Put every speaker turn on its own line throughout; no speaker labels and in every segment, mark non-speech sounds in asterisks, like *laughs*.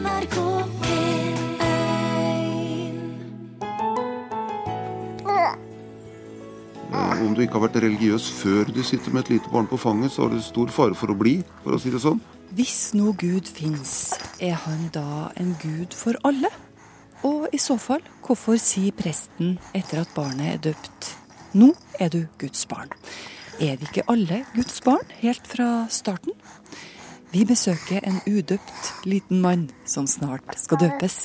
NRK P1
Om du ikke har vært religiøs før du sitter med et lite barn på fanget, så har du stor fare for å bli, for å si det sånn.
Hvis nå Gud fins, er han da en gud for alle? Og i så fall, hvorfor sier presten etter at barnet er døpt nå er du Guds barn? Er vi ikke alle Guds barn helt fra starten? Vi besøker en udøpt liten mann som snart skal døpes.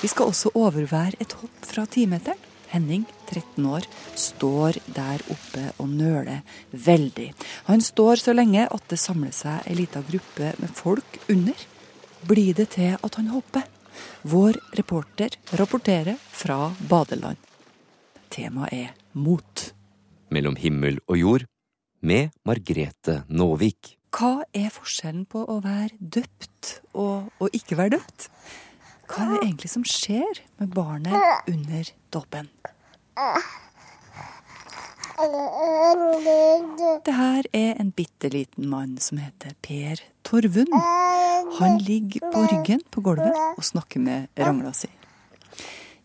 Vi skal også overvære et hopp fra timeteren. Henning, 13 år, står der oppe og nøler veldig. Han står så lenge at det samler seg ei lita gruppe med folk under. Blir det til at han hopper? Vår reporter rapporterer fra badeland. Temaet er mot.
Mellom himmel og jord med Margrete Nåvik.
Hva er forskjellen på å være døpt og å ikke være døpt? Hva er det egentlig som skjer med barnet under dåpen? Det her er en bitte liten mann som heter Per Torvund. Han ligger på ryggen på gulvet og snakker med rangla si.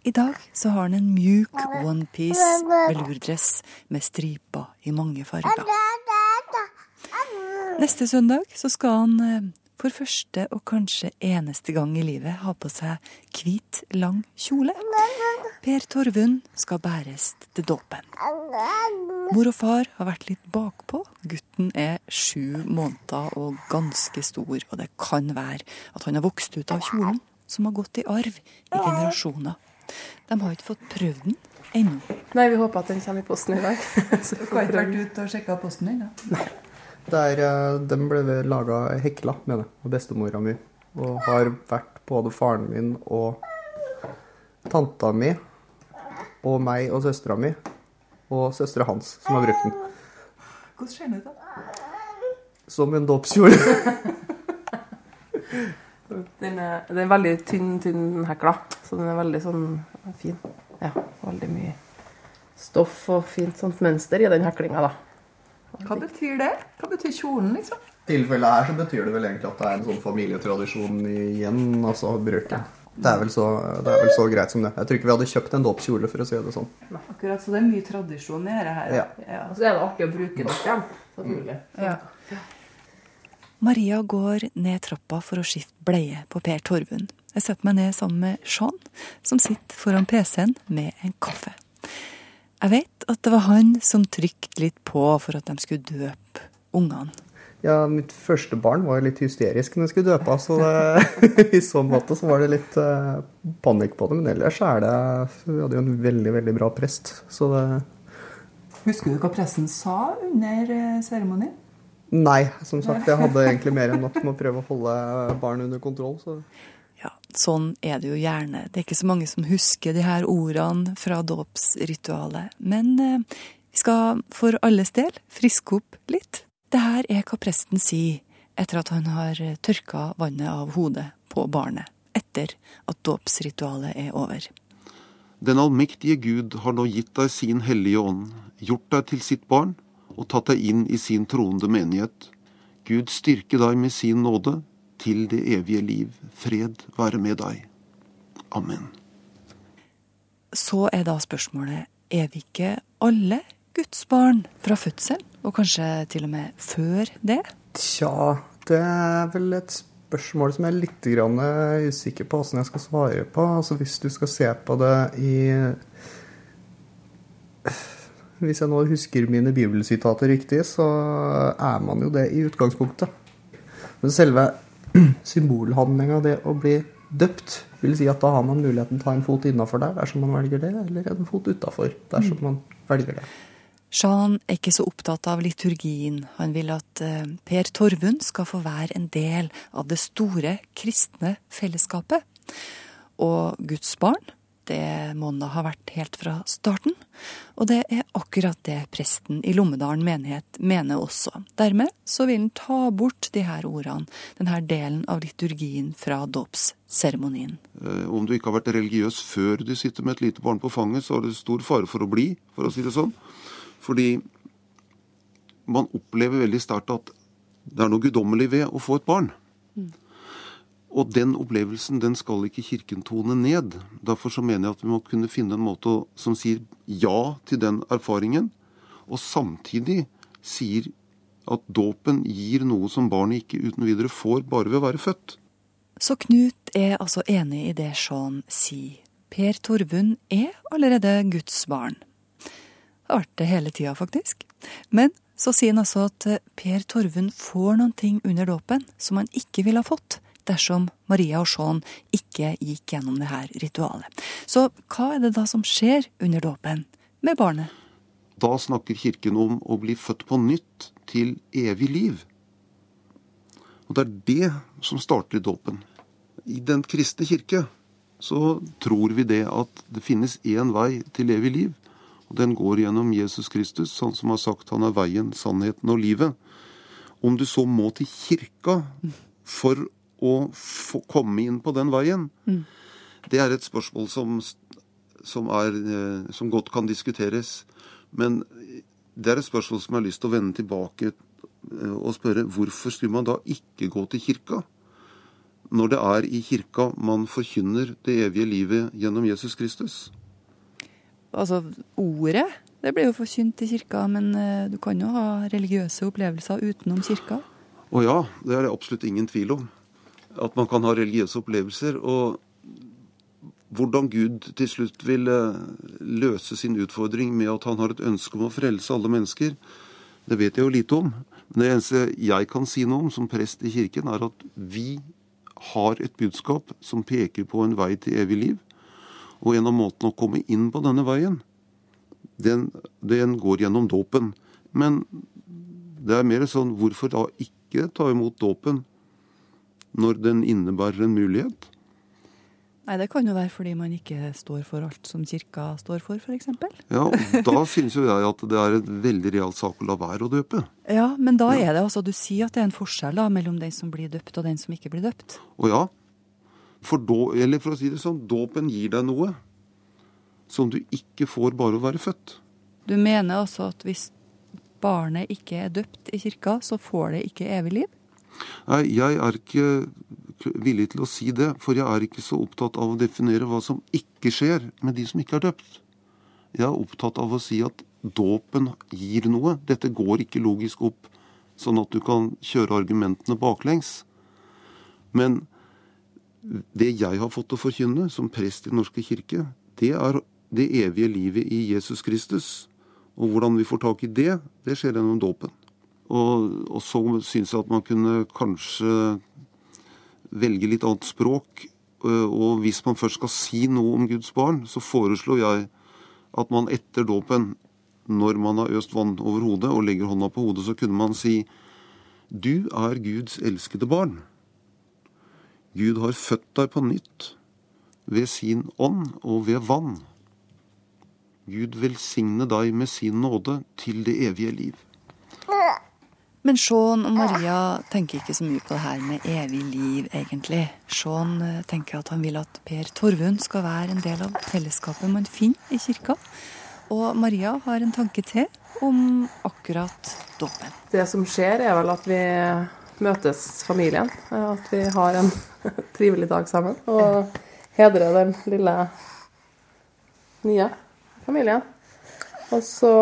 I dag så har han en mjuk onepiece velurdress med striper i mange farger. Neste søndag så skal han eh, for første og kanskje eneste gang i livet ha på seg hvit, lang kjole. Per Torvund skal bæres til dåpen. Mor og far har vært litt bakpå. Gutten er sju måneder og ganske stor, og det kan være at han har vokst ut av kjolen, som har gått i arv i generasjoner. De har ikke fått prøvd den ennå.
Nei, vi håper at den kommer i posten i dag. *laughs* Så
Du har ikke vært ute og sjekka posten din? da?
Der, eh, den ble laga hekla, mener jeg, av bestemora mi. Og har vært både faren min og tanta mi og meg og søstera mi og søstera hans som har brukt den.
Hvordan ser den ut, da?
Som en dåpskjole. *laughs*
Den den er veldig tynn, tynn hekla, så den er veldig sånn fin. Ja, veldig mye stoff og fint sånt mønster i den heklinga, da.
Hva betyr det? Hva betyr kjolen, liksom?
I tilfellet her så betyr det vel egentlig at det er en sånn familietradisjon igjen, altså bruken. Det er, vel så, det er vel så greit som det. Jeg tror ikke vi hadde kjøpt en dåpskjole, for å si det sånn.
Akkurat, så det er mye tradisjon i dette her.
Ja.
Og så er det artig å bruke det igjen, selvfølgelig.
Ja. Maria går ned trappa for å skifte bleie på Per Torvund. Jeg setter meg ned sammen med Sean, som sitter foran PC-en med en kaffe. Jeg vet at det var han som trykte litt på for at de skulle døpe ungene.
Ja, mitt første barn var litt hysterisk når jeg skulle døpe, så det, *laughs* i så måte så var det litt eh, panikk på det. Men ellers er det Vi hadde jo en veldig, veldig bra prest, så det
Husker du hva pressen sa under eh, seremonien?
Nei, som sagt, jeg hadde *laughs* egentlig mer enn nok med å prøve å holde barn under kontroll, så
sånn er det jo gjerne. Det er ikke så mange som husker de her ordene fra dåpsritualet. Men eh, vi skal for alles del friske opp litt. Det her er hva presten sier etter at han har tørka vannet av hodet på barnet. Etter at dåpsritualet er over.
Den allmektige Gud har nå gitt deg sin hellige ånd, gjort deg til sitt barn og tatt deg inn i sin troende menighet. Gud styrke deg med sin nåde til det evige liv. Fred være med deg. Amen.
Så er da spørsmålet er vi ikke alle Guds barn fra fødsel, og kanskje til og med før det?
Tja, det er vel et spørsmål som jeg er litt grann usikker på hvordan jeg skal svare på. Altså Hvis du skal se på det i Hvis jeg nå husker mine bibelsitater riktig, så er man jo det i utgangspunktet. Men selve symbolhandlinga, det å bli døpt, vil si at da har man muligheten til å ta en fot innafor der dersom man velger det, eller en fot utafor dersom man velger det.
Jean er ikke så opptatt av liturgien. Han vil at eh, Per Torvund skal få være en del av det store kristne fellesskapet. Og Guds barn, det må har vært helt fra starten. Og det er akkurat det presten i Lommedalen menighet mener også. Dermed så vil han ta bort de her ordene, denne delen av liturgien fra dåpsseremonien.
Eh, Om du ikke har vært religiøs før du sitter med et lite barn på fanget, så har du stor fare for å bli, for å si det sånn. Fordi man opplever veldig sterkt at det er noe guddommelig ved å få et barn. Og den opplevelsen den skal ikke Kirken tone ned. Derfor så mener jeg at vi må kunne finne en måte som sier ja til den erfaringen, og samtidig sier at dåpen gir noe som barnet ikke uten videre får bare ved å være født.
Så Knut er altså enig i det Sean sier. Per Torvund er allerede Guds barn. Det har vært det hele tida, faktisk. Men så sier han altså at Per Torvund får noen ting under dåpen som han ikke ville ha fått dersom Maria og Sean ikke gikk gjennom det her ritualet. Så hva er det da som skjer under dåpen med barnet?
Da snakker Kirken om å bli født på nytt til evig liv. Og det er det som starter i dåpen. I Den kristne kirke så tror vi det at det finnes én vei til evig liv. Og den går gjennom Jesus Kristus, han som har sagt han er veien, sannheten og livet. Om du så må til kirka for å få komme inn på den veien, det er et spørsmål som, som, er, eh, som godt kan diskuteres. Men det er et spørsmål som jeg har lyst til å vende tilbake eh, og spørre hvorfor skulle man da ikke gå til kirka? Når det er i kirka man forkynner det evige livet gjennom Jesus Kristus.
Altså, ordet det blir jo forkynt i kirka, men eh, du kan jo ha religiøse opplevelser utenom kirka.
Å ja, det er det absolutt ingen tvil om. At man kan ha religiøse opplevelser. Og hvordan Gud til slutt vil eh, løse sin utfordring med at han har et ønske om å frelse alle mennesker, det vet jeg jo lite om. Men det eneste jeg kan si noe om som prest i kirken, er at vi har et budskap som peker på en vei til evig liv. Og en av måtene å komme inn på denne veien, den, den går gjennom dåpen. Men det er mer sånn hvorfor da ikke ta imot dåpen når den innebærer en mulighet?
Nei, det kan jo være fordi man ikke står for alt som kirka står for, f.eks.
Ja, og da synes jo jeg at det er et veldig real sak å la være å døpe.
Ja, men da er det altså Du sier at det er en forskjell da mellom den som blir døpt, og den som ikke blir døpt.
Å ja, for, då, eller for å si det sånn, dåpen gir deg noe som du ikke får bare å være født.
Du mener altså at hvis barnet ikke er døpt i kirka, så får det ikke evig liv?
Nei, jeg er ikke villig til å si det, for jeg er ikke så opptatt av å definere hva som ikke skjer med de som ikke er døpt. Jeg er opptatt av å si at dåpen gir noe. Dette går ikke logisk opp sånn at du kan kjøre argumentene baklengs. Men det jeg har fått å forkynne som prest i Den norske kirke, det er det evige livet i Jesus Kristus. Og hvordan vi får tak i det, det skjer gjennom dåpen. Og, og så syns jeg at man kunne kanskje velge litt annet språk. Og hvis man først skal si noe om Guds barn, så foreslo jeg at man etter dåpen, når man har øst vann over hodet og legger hånda på hodet, så kunne man si Du er Guds elskede barn. Gud har født deg på nytt ved sin ånd og ved vann. Gud velsigne deg med sin nåde til det evige liv.
Men Sean og Maria tenker ikke så mye på det her med evig liv, egentlig. Sean eh, tenker at han vil at Per Torvund skal være en del av fellesskapet man finner i kirka. Og Maria har en tanke til om akkurat dåpen.
Det som skjer, er vel at vi møtes familien. At vi har en *laughs* trivelig dag sammen. Og hedrer den lille nye familien. Og så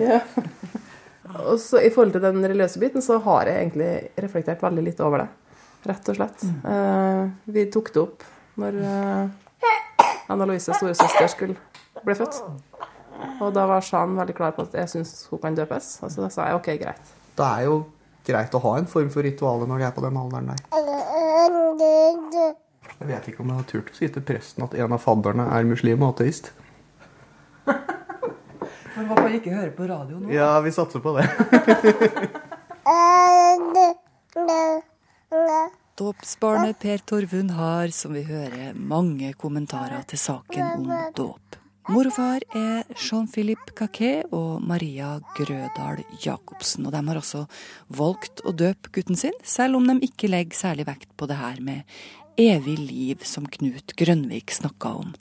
ja. *laughs* Og så I forhold til den religiøse biten så har jeg egentlig reflektert veldig litt over det. Rett og slett. Uh, vi tok det opp når uh, Anna Louise, storesøster, skulle bli født. Og da var Shan veldig klar på at jeg syns hun kan døpes. Og så da sa jeg OK, greit.
Det er jo greit å ha en form for ritualer når de er på den alderen der. Jeg vet ikke om jeg har turt å si til presten at en av fadderne er muslim og ateist.
Man bare ikke høre på radio nå.
Ja, vi satser på det.
Dåpsbarnet Per Torvund har, som vi hører, mange kommentarer til saken om dåp. Mor og far er Jean-Philippe Caquet og Maria Grødal Jacobsen. Og de har også valgt å døpe gutten sin, selv om de ikke legger særlig vekt på det her med evig liv, som Knut Grønvik snakka om.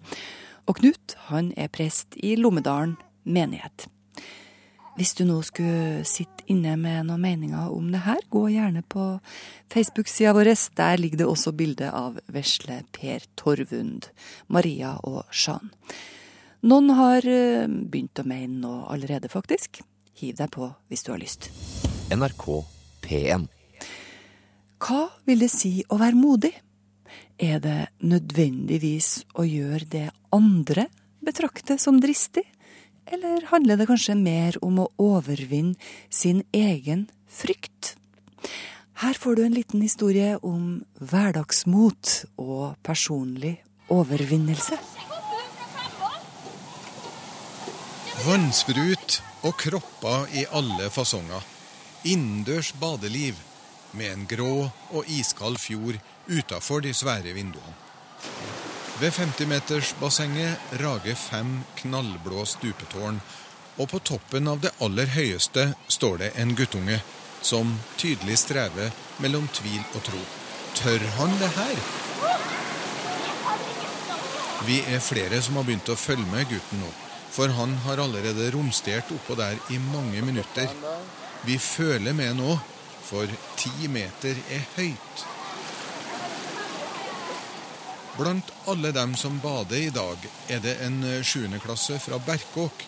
Og Knut han er prest i Lommedalen menighet. Hvis du nå skulle sitte inne med noen meninger om det her, gå gjerne på Facebook-sida vår. Der ligger det også bilde av vesle Per Torvund, Maria og Jean. Noen har eh, begynt å mene noe allerede, faktisk. Hiv deg på hvis du har lyst.
NRK P1.
Hva vil det si å være modig? Er det nødvendigvis å gjøre det andre betrakter som dristig? Eller handler det kanskje mer om å overvinne sin egen frykt? Her får du en liten historie om hverdagsmot og personlig overvinnelse.
Vannsprut og kropper i alle fasonger. Innendørs badeliv med en grå og iskald fjord utafor de svære vinduene. Ved 50-metersbassenget rager fem knallblå stupetårn, og på toppen av det aller høyeste står det en guttunge som tydelig strever mellom tvil og tro. Tør han det her? Vi er flere som har begynt å følge med gutten nå, for han har allerede romstert oppå der i mange minutter. Vi føler med nå, for ti meter er høyt. Blant alle dem som bader i dag, er det en sjuendeklasse fra Berkåk.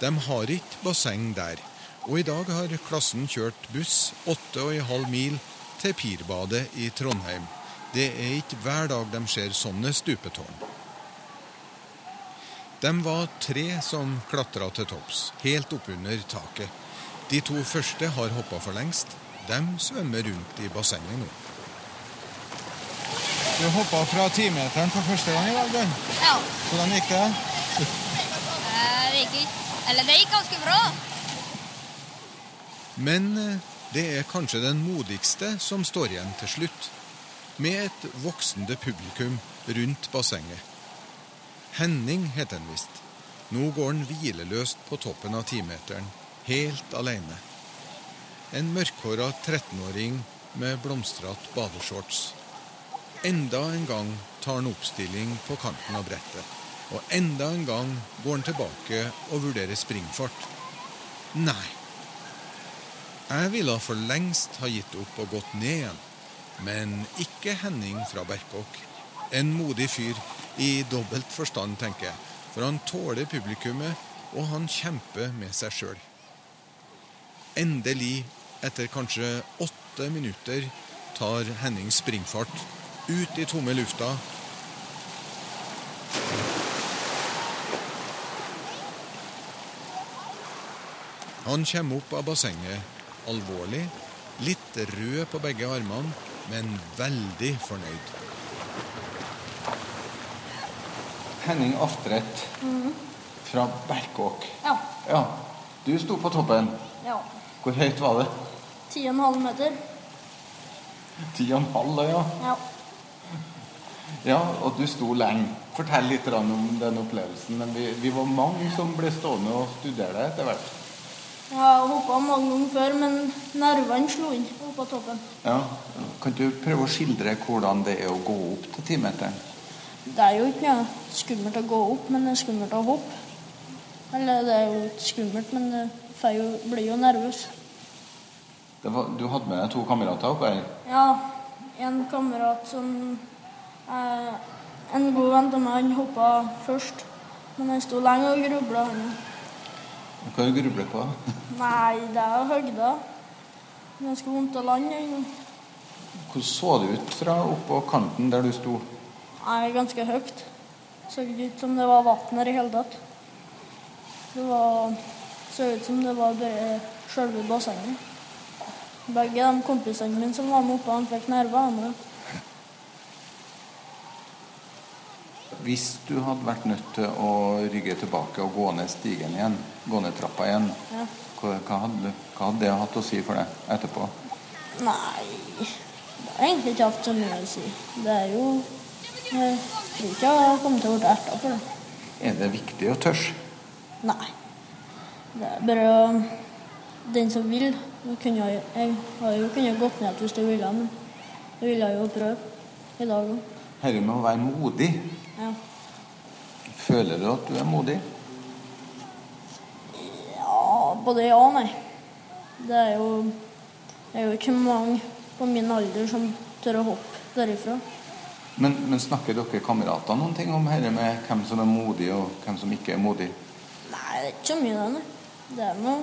De har ikke basseng der, og i dag har klassen kjørt buss åtte og en halv mil til Pirbadet i Trondheim. Det er ikke hver dag de ser sånne stupetårn. De var tre som klatra til topps, helt oppunder taket. De to første har hoppa for lengst. De svømmer rundt i bassenget nå.
Du hoppa fra timeteren for første gang i dag, Bjørn.
Ja.
Hvordan gikk det?
Det gikk ikke Eller det gikk ganske bra.
Men eh, det er kanskje den modigste som står igjen til slutt, med et voksende publikum rundt bassenget. Henning heter han visst. Nå går han hvileløst på toppen av timeteren, helt alene. En mørkhåra 13-åring med blomstrete badeshorts. Enda en gang tar han oppstilling på kanten av brettet. Og enda en gang går han tilbake og vurderer springfart. Nei. Jeg ville for lengst ha gitt opp og gått ned igjen. Men ikke Henning fra Berkåk. En modig fyr i dobbelt forstand, tenker jeg. For han tåler publikummet, og han kjemper med seg sjøl. Endelig, etter kanskje åtte minutter, tar Henning springfart ut i tomme lufta. Han kommer opp av bassenget alvorlig, litt rød på begge armene, men veldig fornøyd.
Henning Aftredt fra Berkåk.
Ja.
Ja, du sto på toppen.
ja.
Hvor høyt var det?
Ti og en halv meter.
Ti og en halv, ja.
Ja.
Ja, og du sto lenge. Fortell litt om den opplevelsen. Men vi, vi var mange som ble stående og studere deg etter hvert.
Jeg har hoppa mange ganger før, men nervene slo inn på toppen.
Ja, Kan du prøve å skildre hvordan det er å gå opp til timeteren?
Det er jo ikke noe skummelt å gå opp, men det er skummelt å hoppe. Eller det er jo ikke skummelt, men det jo, blir jo nervøs.
Det var, du hadde med deg to kamerater opp her.
Ja, en kamerat som eh, En god venn av meg, han hoppa først. Men han sto lenge og grubla.
Hva har du grublet på? *laughs*
Nei, det er høgda. Ganske vondt å lande.
Hvordan så det ut fra oppå kanten der du sto?
Nei, ganske høyt. Så ut som det var vann her i hele tatt. Det var, så ut som det var bare selve bassenget. Begge de kompisene mine som var med oppe, han fikk nerver. Han, også.
Hvis du hadde vært nødt til å rygge tilbake og gå ned stigen igjen, gå ned trappa igjen,
Ja.
hva, hva, hadde, hva hadde det hatt å si for deg etterpå?
Nei, det har egentlig ikke hatt så mye å si. Det er jo Jeg tror ikke jeg har kommet til å bli erta for det.
Er det viktig å tørre?
Nei. Det er bare den som vil. Kunne, jeg har jo kunnet gått ned hvis jeg ville, men jeg ville jo prøve i dag òg.
Dette med å være modig,
Ja.
føler du at du er modig?
ja, både ja og nei. Det er jo, det er jo ikke mange på min alder som tør å hoppe derifra.
Men, men snakker dere kamerater noen ting om dette med hvem som er modig, og hvem som ikke er modig?
Nei, det er ikke så mye det. Det er noe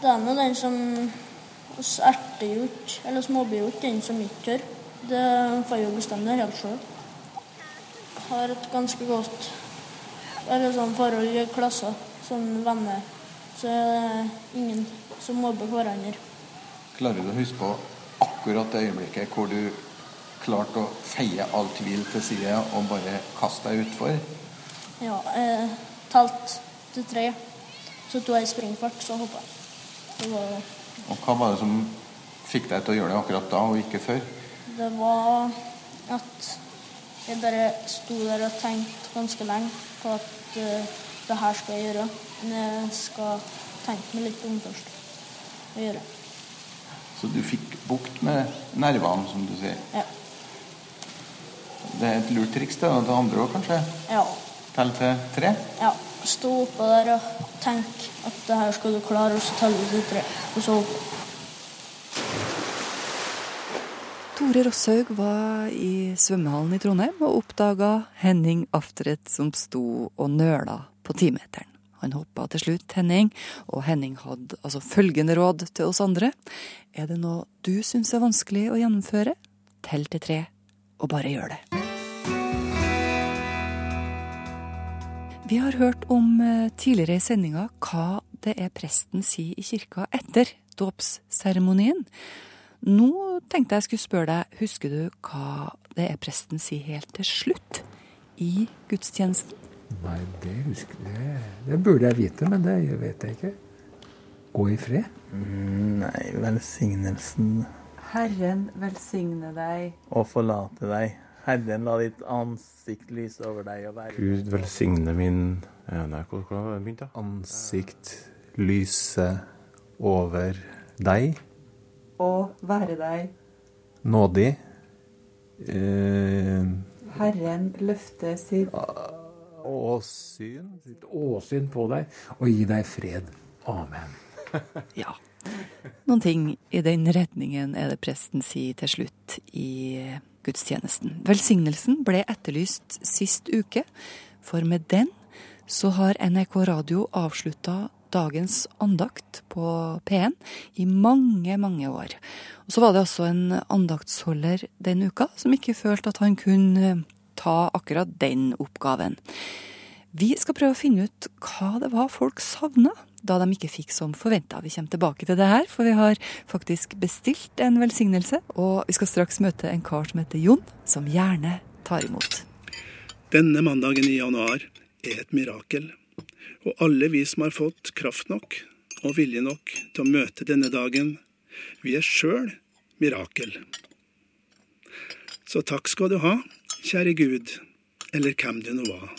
Det er noe den som oss ertegjort, eller småbygjort, den som ikke tør. Det får jo bestemme det helt sjøl. Har et ganske godt eller sånn forhold i klassen, sånn venner. Så er det ingen som mobber hverandre.
Klarer du å huske på akkurat det øyeblikket hvor du klarte å feie all tvil til side og bare kaste deg utfor?
Ja, Eh, talt til tre. Så tok jeg springfart, så hoppa jeg. Var,
Og hva var det som fikk deg til å gjøre det akkurat da, og ikke før?
det var at jeg bare sto der og tenkte ganske lenge på at uh, det her skal jeg gjøre. Men jeg skal tenke meg litt om først. Og gjøre.
Så du fikk bukt med nervene, som du sier.
Ja.
Det er et lurt triks til det andre òg, kanskje?
Ja.
Telle til tre.
ja. Stå oppå der og tenk at det her skal du klare, og så telle til tre. Og så hoppe.
Tore Rosshaug var i svømmehallen i Trondheim og oppdaga Henning Aftret som sto og nøla på timeteren. Han hoppa til slutt, Henning, og Henning hadde altså følgende råd til oss andre. Er det noe du syns er vanskelig å gjennomføre? Tell til tre, og bare gjør det. Vi har hørt om eh, tidligere i sendinga hva det er presten sier i kirka etter dåpsseremonien. Nå tenkte jeg skulle spørre deg, husker du hva det er presten sier helt til slutt i gudstjenesten?
Nei, det husker jeg Det burde jeg vite, men det vet jeg ikke. Gå i fred.
Nei, velsignelsen
Herren velsigne deg.
og forlate deg. Herren la ditt ansikt lyse over deg og være
Gud velsigne min Nei, hvordan begynte det?
Ansikt lyse over deg.
Og være deg.
Nådig. Eh,
Herren løfte sitt
åsyn. Sitt åsyn på deg og gi deg fred. Amen. *laughs*
Ja. Noen ting i den retningen er det presten sier til slutt i gudstjenesten. Velsignelsen ble etterlyst sist uke, for med den så har NRK Radio avslutta dagens andakt på P1 i mange, mange år. Og så var det også en andaktsholder den uka som ikke følte at han kunne ta akkurat den oppgaven. Vi skal prøve å finne ut hva det var folk savna da de ikke fikk som forventa. Vi kommer tilbake til det her, for vi har faktisk bestilt en velsignelse. Og vi skal straks møte en kar som heter Jon, som gjerne tar imot.
Denne mandagen i januar er et mirakel, og alle vi som har fått kraft nok og vilje nok til å møte denne dagen, vi er sjøl mirakel. Så takk skal du ha, kjære Gud, eller hvem du nå var,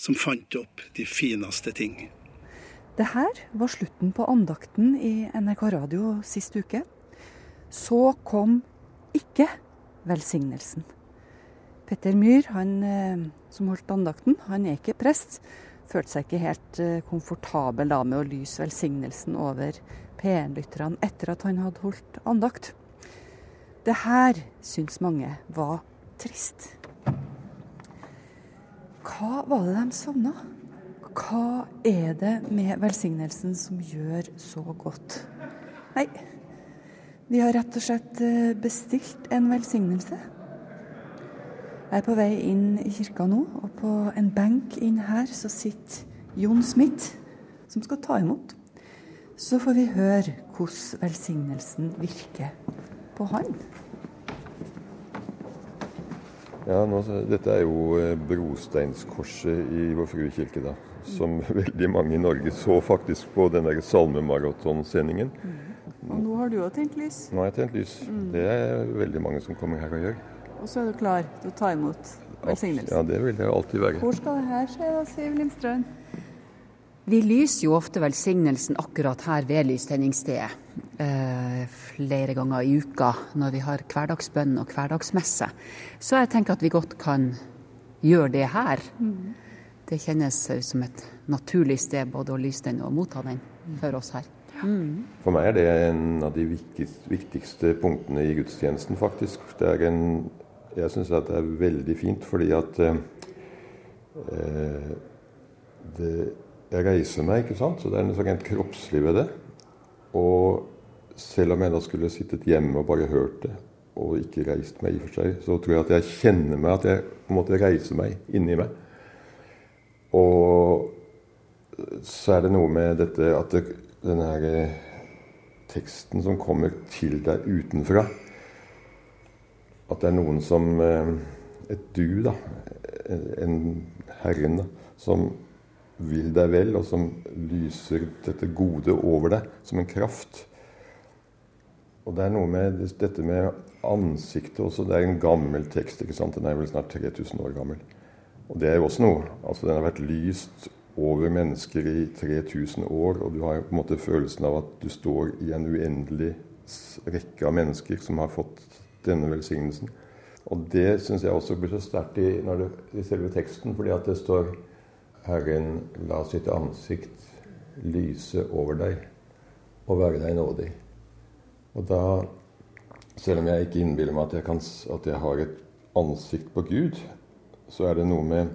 som fant opp de fineste ting.
Det her var slutten på andakten i NRK Radio sist uke. Så kom ikke velsignelsen. Petter Myhr, han eh, som holdt andakten, han er ikke prest. Følte seg ikke helt eh, komfortabel da med å lyse velsignelsen over P1-lytterne etter at han hadde holdt andakt. Det her syns mange var trist. Hva var det de savna? Hva er det med velsignelsen som gjør så godt? Nei, vi har rett og slett eh, bestilt en velsignelse. Jeg er på vei inn i kirka nå, og på en benk inn her så sitter Jon Smith, som skal ta imot. Så får vi høre hvordan velsignelsen virker på han.
Ja, nå, Dette er jo eh, brosteinskorset i Vår Frue kirke, da. Som *laughs* veldig mange i Norge så faktisk på den der salmemaratonsendingen.
Og nå har du òg tent lys.
Nå har jeg tent lys.
Mm.
Det er veldig mange som kommer her og gjør.
Og så er du klar til å ta imot velsignelsen.
Ja, det vil jeg alltid være.
Hvor skal det her skje, da, Siv Lindstrøm?
Vi lyser jo ofte velsignelsen akkurat her ved lystenningsstedet. Eh, flere ganger i uka når vi har hverdagsbønn og hverdagsmesse. Så jeg tenker at vi godt kan gjøre det her. det kjennes som et naturlig sted både å lyse den og motta den for oss her. Mm.
For meg er det en av de viktigste punktene i gudstjenesten, faktisk. Det er en, jeg syns det er veldig fint fordi at eh, det, Jeg reiser meg, ikke sant. Så det er noe sånn kroppslig ved det. Og selv om jeg da skulle sittet hjemme og bare hørt det, og ikke reist meg i og for seg, så tror jeg at jeg kjenner meg at jeg på en måte reiser meg inni meg. Og så er det noe med dette at det, den her eh, teksten som kommer til deg utenfra At det er noen som eh, Et du, da. En Herren. Som vil deg vel, og som lyser dette gode over deg som en kraft. Og det er noe med dette med ansiktet også. Det er en gammel tekst. ikke sant? Den er vel snart 3000 år gammel. Og det er jo også noe. Altså Den har vært lyst over mennesker i 3000 år, og du har på en måte følelsen av at du står i en uendelig rekke av mennesker som har fått denne velsignelsen. Og det syns jeg også blir så sterkt i, i, selve teksten, fordi at det står Herren la sitt ansikt lyse over deg og være deg nådig. Og da, selv om jeg ikke innbiller meg at jeg, kan, at jeg har et ansikt på Gud, så er det noe med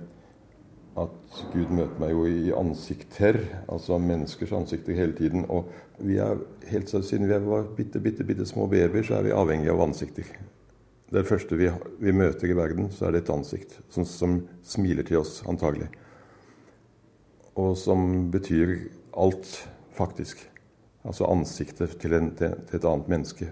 at Gud møter meg jo i ansikter, altså menneskers ansikter hele tiden. Og vi er, helt siden vi var bitte, bitte, bitte små babyer, så er vi avhengige av ansikter. Det første vi, vi møter i verden, så er det et ansikt som, som smiler til oss, antagelig. Og som betyr alt, faktisk. Altså ansiktet til, en, til, et annet menneske.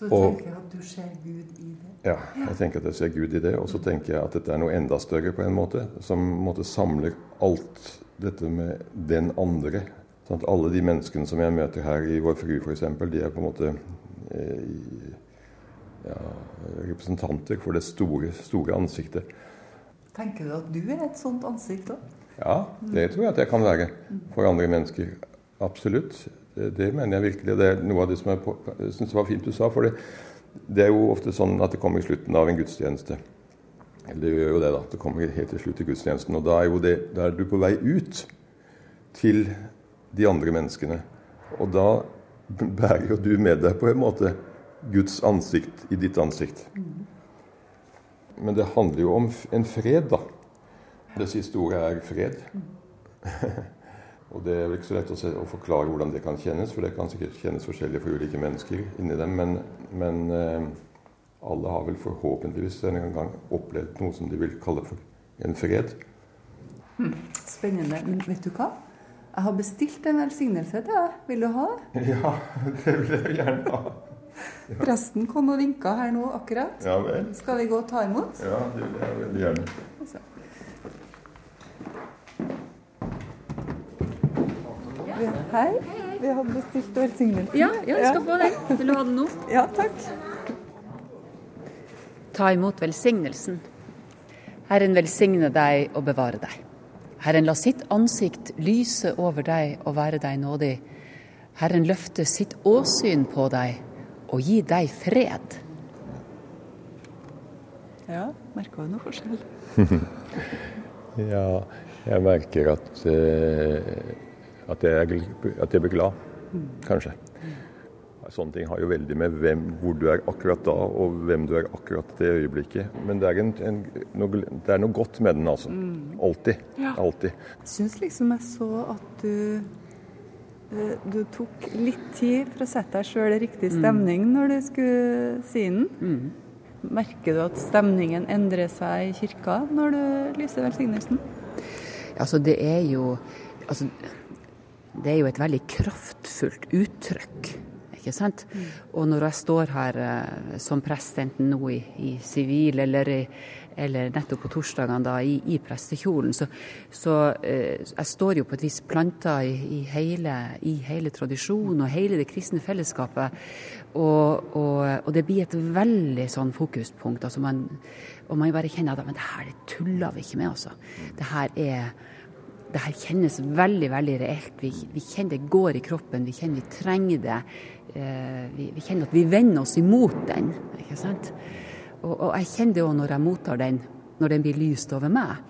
Så du og, tenker at du ser Gud i det?
Ja, jeg tenker at jeg ser Gud i det. Og så tenker jeg at dette er noe enda større på en måte, som måte samler alt dette med den andre. Sånn at alle de menneskene som jeg møter her i Vår Frue f.eks., de er på en måte eh, ja, representanter for det store, store ansiktet.
Tenker du at du er et sånt ansikt òg?
Ja, det tror jeg at jeg kan være for andre mennesker. Absolutt. Det, det, mener jeg virkelig. Det er noe av det som jeg, jeg syns var fint du sa. For det, er jo ofte sånn at det kommer i slutten av en gudstjeneste. Eller det gjør jo det, da. Det kommer helt til slutt i gudstjenesten. Og da er, jo det, da er du på vei ut til de andre menneskene. Og da bærer jo du med deg på en måte Guds ansikt i ditt ansikt. Men det handler jo om en fred, da. Det siste ordet er fred. *laughs* Og Det er vel ikke så lett å, se, å, forklare hvordan det kan kjennes, for det kan sikkert kjennes forskjellig for ulike mennesker inni dem. Men, men eh, alle har vel forhåpentligvis en gang opplevd noe som de vil kalle for en fred.
Hmm, spennende. Men vet du hva? Jeg har bestilt en velsignelse til deg. Vil du ha
det? *laughs* Ja, det vil jeg gjerne ha.
Ja. *laughs* Presten kom og vinka her nå akkurat.
Ja, vel.
Skal vi gå og ta imot?
Ja, det vil jeg veldig gjerne. Altså.
Hei. Vi hadde bestilt velsignelsen.
Ja, ja, du skal få den. Vil du ha den nå?
Ja, takk.
Ta imot velsignelsen. Herren velsigne deg og bevare deg. Herren la sitt ansikt lyse over deg og være deg nådig. Herren løfte sitt åsyn på deg og gi deg fred.
Ja, merka du noe forskjell? *laughs*
ja, jeg merker at uh at jeg, at jeg blir glad, kanskje. Sånne ting har jo veldig med hvem, hvor du er akkurat da, og hvem du er akkurat det øyeblikket. Men det er, en, en, noe, det er noe, godt med den, altså. Mm. Alltid. Ja. Alltid.
Jeg syns liksom jeg så at du eh, du tok litt tid for å sette deg sjøl i riktig mm. stemning mm. når du skulle si den. Mm. Merker du at stemningen endrer seg i kirka når du lyser velsignelsen?
Altså, det er jo altså, det er jo et veldig kraftfullt uttrykk. Ikke sant? Mm. Og når jeg står her eh, som prest, enten nå i sivil eller, eller, nettopp på torsdagene da, i, i prestekjolen, så, så eh, jeg står jo på et vis planta i, i, hele, i, hele, tradisjonen og hele det kristne fellesskapet. Og, og, og det blir et veldig sånn fokuspunkt. Altså man, og man bare kjenner at men det her det tuller vi ikke med, altså. Det her er det her kjennes veldig veldig reelt. Vi, vi, kjenner det går i kroppen, vi kjenner vi trenger det. Eh, vi, vi, kjenner at vi vender oss imot den. ikke sant? Og, og jeg kjenner det òg når jeg mottar den, når den blir lyst over meg.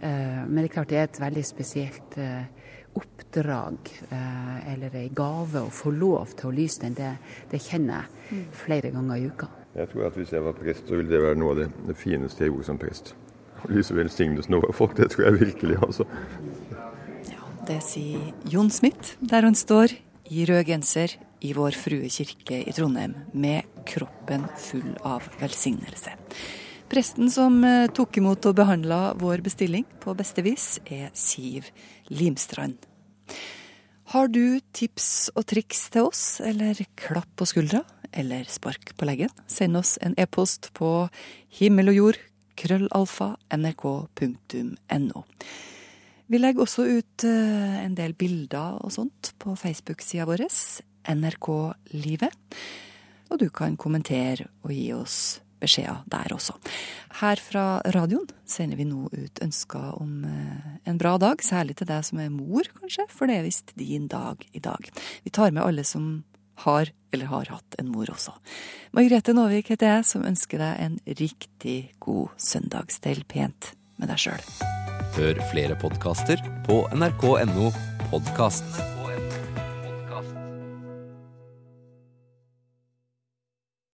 Eh, men det er klart det er et veldig spesielt eh, oppdrag, eh, eller ei gave, å få lov til å lyse den. Det, det kjenner jeg flere ganger i uka.
Jeg tror at hvis jeg var prest, så ville det være noe av det, det fineste jeg gjorde som prest. Lyse velsignelsen over folk, det tror jeg virkelig, altså.
Ja, Det sier Jon Smith, der han står i rød genser i Vår Frue kirke i Trondheim med kroppen full av velsignelse. Presten som eh, tok imot og behandla vår bestilling på beste vis, er Siv Limstrand. Har du tips og triks til oss, eller klapp på skuldra, eller spark på leggen? Send oss en e-post på himmel og jord, krøllalfa, nrk.no. Vi legger også ut eh, en del bilder og sånt på Facebook-sida vår, NRK Livet. Og du kan kommentere og gi oss beskjeder der også. Her fra radioen sender vi nå ut ønsker om eh, en bra dag, særlig til deg som er mor, kanskje, for det er visst din dag i dag. Vi tar med alle som har eller har hatt en mor også. Margrethe Nåvik heter jeg, som ønsker deg en riktig god søndag. Stell pent med deg sjøl.
Hør flere podkaster på nrk.no podkast.